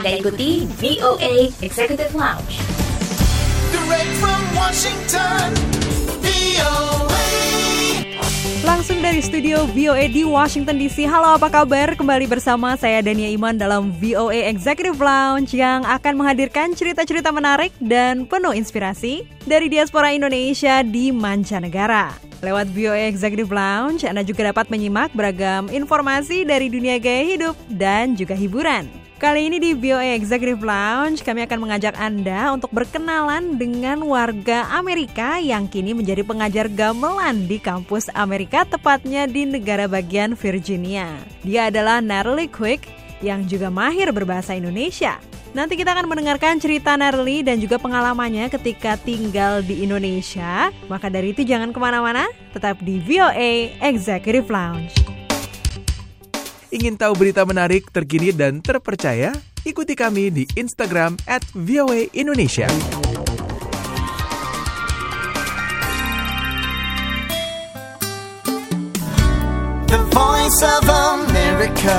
Anda ikuti VOA Executive Lounge. Direct from Washington, VOA. Langsung dari studio VOA di Washington DC. Halo, apa kabar? Kembali bersama saya Dania Iman dalam VOA Executive Lounge yang akan menghadirkan cerita-cerita menarik dan penuh inspirasi dari diaspora Indonesia di mancanegara. Lewat VOA Executive Lounge, Anda juga dapat menyimak beragam informasi dari dunia gaya hidup dan juga hiburan. Kali ini di VOA Executive Lounge, kami akan mengajak Anda untuk berkenalan dengan warga Amerika yang kini menjadi pengajar gamelan di kampus Amerika, tepatnya di negara bagian Virginia. Dia adalah Natalie Quick yang juga mahir berbahasa Indonesia. Nanti kita akan mendengarkan cerita Natalie dan juga pengalamannya ketika tinggal di Indonesia. Maka dari itu jangan ke mana-mana, tetap di VOA Executive Lounge. Ingin tahu berita menarik, terkini, dan terpercaya? Ikuti kami di Instagram at VOA Indonesia. The voice of America.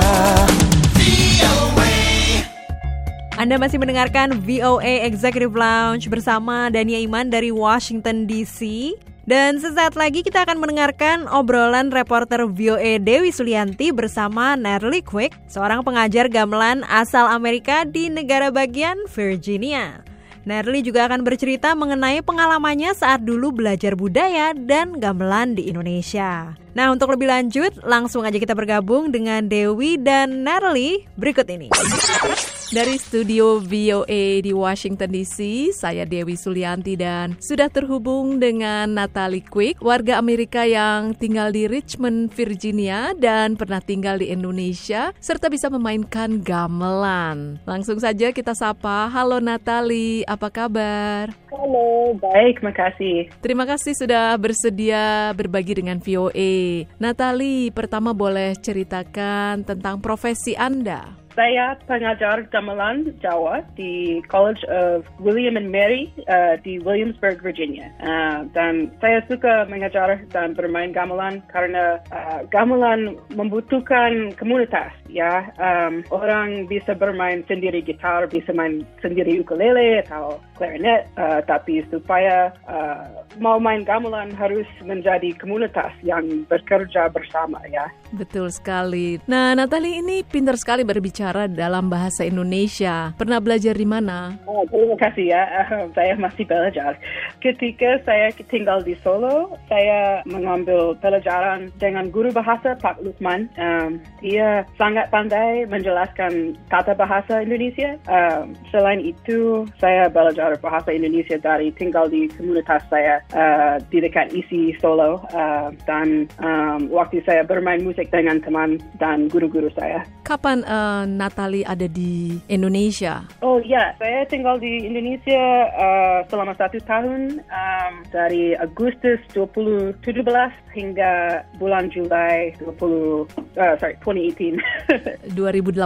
Anda masih mendengarkan VOA Executive Lounge bersama Dania Iman dari Washington DC. Dan sesaat lagi kita akan mendengarkan obrolan reporter VOA Dewi Sulianti bersama Natalie Quick, seorang pengajar gamelan asal Amerika di negara bagian Virginia. Natalie juga akan bercerita mengenai pengalamannya saat dulu belajar budaya dan gamelan di Indonesia. Nah, untuk lebih lanjut, langsung aja kita bergabung dengan Dewi dan Natalie berikut ini. Dari studio VOA di Washington DC, saya Dewi Sulianti dan sudah terhubung dengan Natalie Quick, warga Amerika yang tinggal di Richmond, Virginia dan pernah tinggal di Indonesia serta bisa memainkan gamelan. Langsung saja kita sapa. Halo Natalie, apa kabar? Halo, baik, makasih. Terima kasih sudah bersedia berbagi dengan VOA. Natalie, pertama boleh ceritakan tentang profesi Anda. Saya pengajar gamelan Jawa di College of William and Mary uh, di Williamsburg, Virginia. Uh, dan saya suka mengajar dan bermain gamelan karena uh, gamelan membutuhkan komunitas. Ya, um, orang bisa bermain sendiri gitar, bisa main sendiri ukulele atau clarinet, uh, tapi supaya uh, mau main gamelan harus menjadi komunitas yang bekerja bersama. Ya. Betul sekali. Nah, Natalie ini pintar sekali berbicara dalam bahasa Indonesia. Pernah belajar di mana? Oh, terima kasih ya. Uh, saya masih belajar. Ketika saya tinggal di Solo, saya mengambil pelajaran dengan guru bahasa Pak Lukman. Um, dia sangat pandai menjelaskan kata bahasa Indonesia. Um, selain itu, saya belajar bahasa Indonesia dari tinggal di komunitas saya uh, di dekat isi Solo. Uh, dan um, waktu saya bermain musik dengan teman dan guru-guru saya. Kapan uh, Natalie ada di Indonesia? Oh ya, saya tinggal di Indonesia uh, selama satu tahun um, dari Agustus 2017 hingga bulan Juli 20 uh, sorry 2018. 2018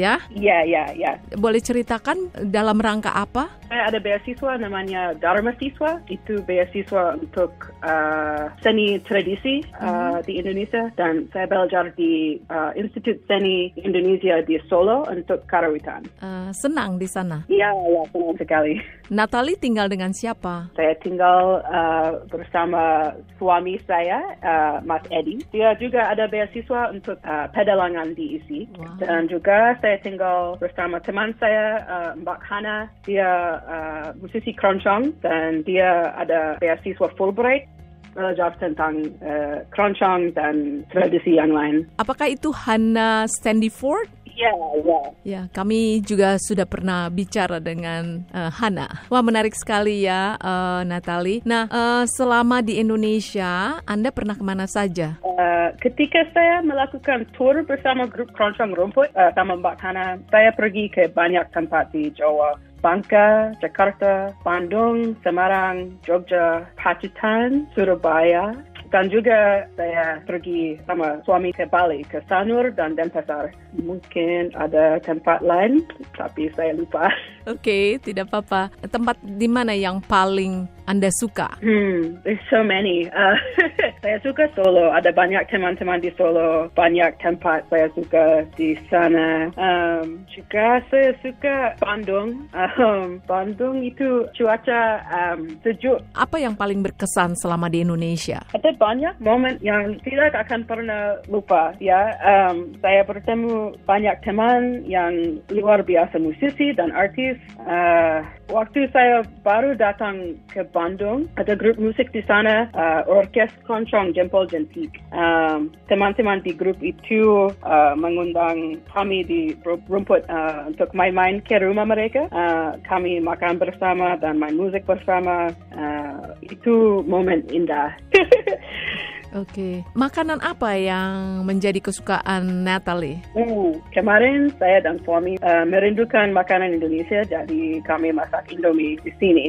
ya? Ya ya ya. Boleh ceritakan dalam rangka apa? Saya ada beasiswa namanya Dharma Siswa. Itu beasiswa untuk uh, seni tradisi uh, di Indonesia dan saya belajar di uh, Institut Seni Indonesia di Solo untuk karawitan. Uh, senang di sana. Iya, ya, senang sekali. Natalie tinggal dengan siapa? Saya tinggal uh, bersama suami saya, uh, Mas Edi. Dia juga ada beasiswa untuk uh, pedalangan di Wow. Dan juga saya tinggal bersama teman saya, uh, Mbak Hana. Dia uh, musisi keroncong dan dia ada beasiswa Fulbright belajar tentang uh, keroncong dan tradisi yang lain. Apakah itu Hannah Standiford? Ya, ya. Ya, kami juga sudah pernah bicara dengan uh, Hana. Wah, menarik sekali ya, uh, Natalie. Nah, uh, selama di Indonesia, Anda pernah ke mana saja? Uh, ketika saya melakukan tour bersama grup Keroncong Rumput uh, sama Mbak Hana, saya pergi ke banyak tempat di Jawa. Bangka, Jakarta, Bandung, Semarang, Jogja, Pacitan, Surabaya, dan juga saya pergi sama suami ke Bali, ke Sanur dan Denpasar. Mungkin ada tempat lain, tapi saya lupa. Oke, tidak apa-apa. Tempat di mana yang paling Anda suka? Hmm, there's so many. Uh, saya suka Solo. Ada banyak teman-teman di Solo. Banyak tempat saya suka di sana. Um, juga saya suka Bandung. Um, Bandung itu cuaca um, sejuk. Apa yang paling berkesan selama di Indonesia? Ada banyak momen yang tidak akan pernah lupa. Ya, um, saya bertemu banyak teman yang luar biasa musisi dan artis. Uh, waktu saya baru datang ke Bandung, ada grup musik di sana, uh, Orkes Keroncong Jempol Jentik. Um, teman-teman di grup itu uh, mengundang kami di ru- rumput uh, untuk main-main ke rumah mereka. Uh, kami makan bersama dan main musik bersama. Uh, itu momen indah. Oke, makanan apa yang menjadi kesukaan Natalie? Uh, kemarin saya dan suami uh, merindukan makanan Indonesia, jadi kami masak Indomie di sini.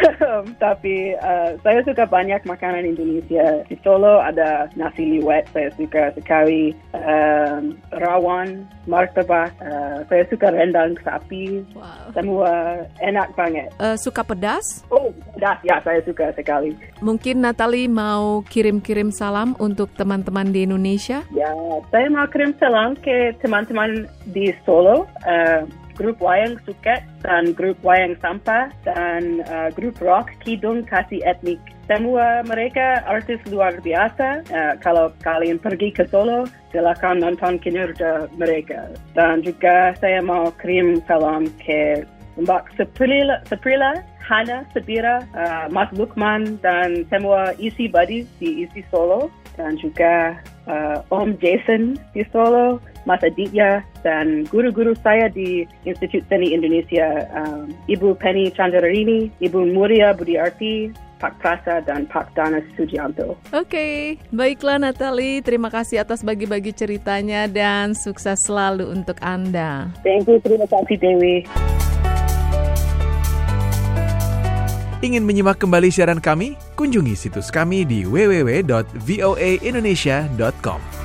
Tapi uh, saya suka banyak makanan Indonesia. Di Solo ada nasi liwet, saya suka sekali. Um, rawan, martabak, uh, saya suka rendang sapi. Wow. Semua enak banget. Eh, suka pedas? Oh, dah, ya saya suka sekali. Mungkin Natalie mau kirim-kirim salam untuk teman-teman di Indonesia? Ya, saya mau kirim salam ke teman-teman di Solo, uh, grup wayang suket dan grup wayang sampah dan uh, grup rock Kidung Kasih Etnik. Semua mereka artis luar biasa. Uh, kalau kalian pergi ke Solo, silakan nonton kinerja mereka. Dan juga saya mau kirim salam ke Mbak Seprila, Seprila Hana Sabira, uh, Mas Lukman dan semua isi buddies di isi Solo dan juga uh, Om Jason di Solo, Mas Aditya dan guru-guru saya di Institut Seni Indonesia, um, Ibu Penny Chandrarini, Ibu Muria Budiarti, Pak Prasa dan Pak Danas Sujianto. Oke, baiklah Natalie, terima kasih atas bagi-bagi ceritanya dan sukses selalu untuk Anda. Thank you, terima kasih Dewi. Ingin menyimak kembali siaran kami? Kunjungi situs kami di www.voaindonesia.com.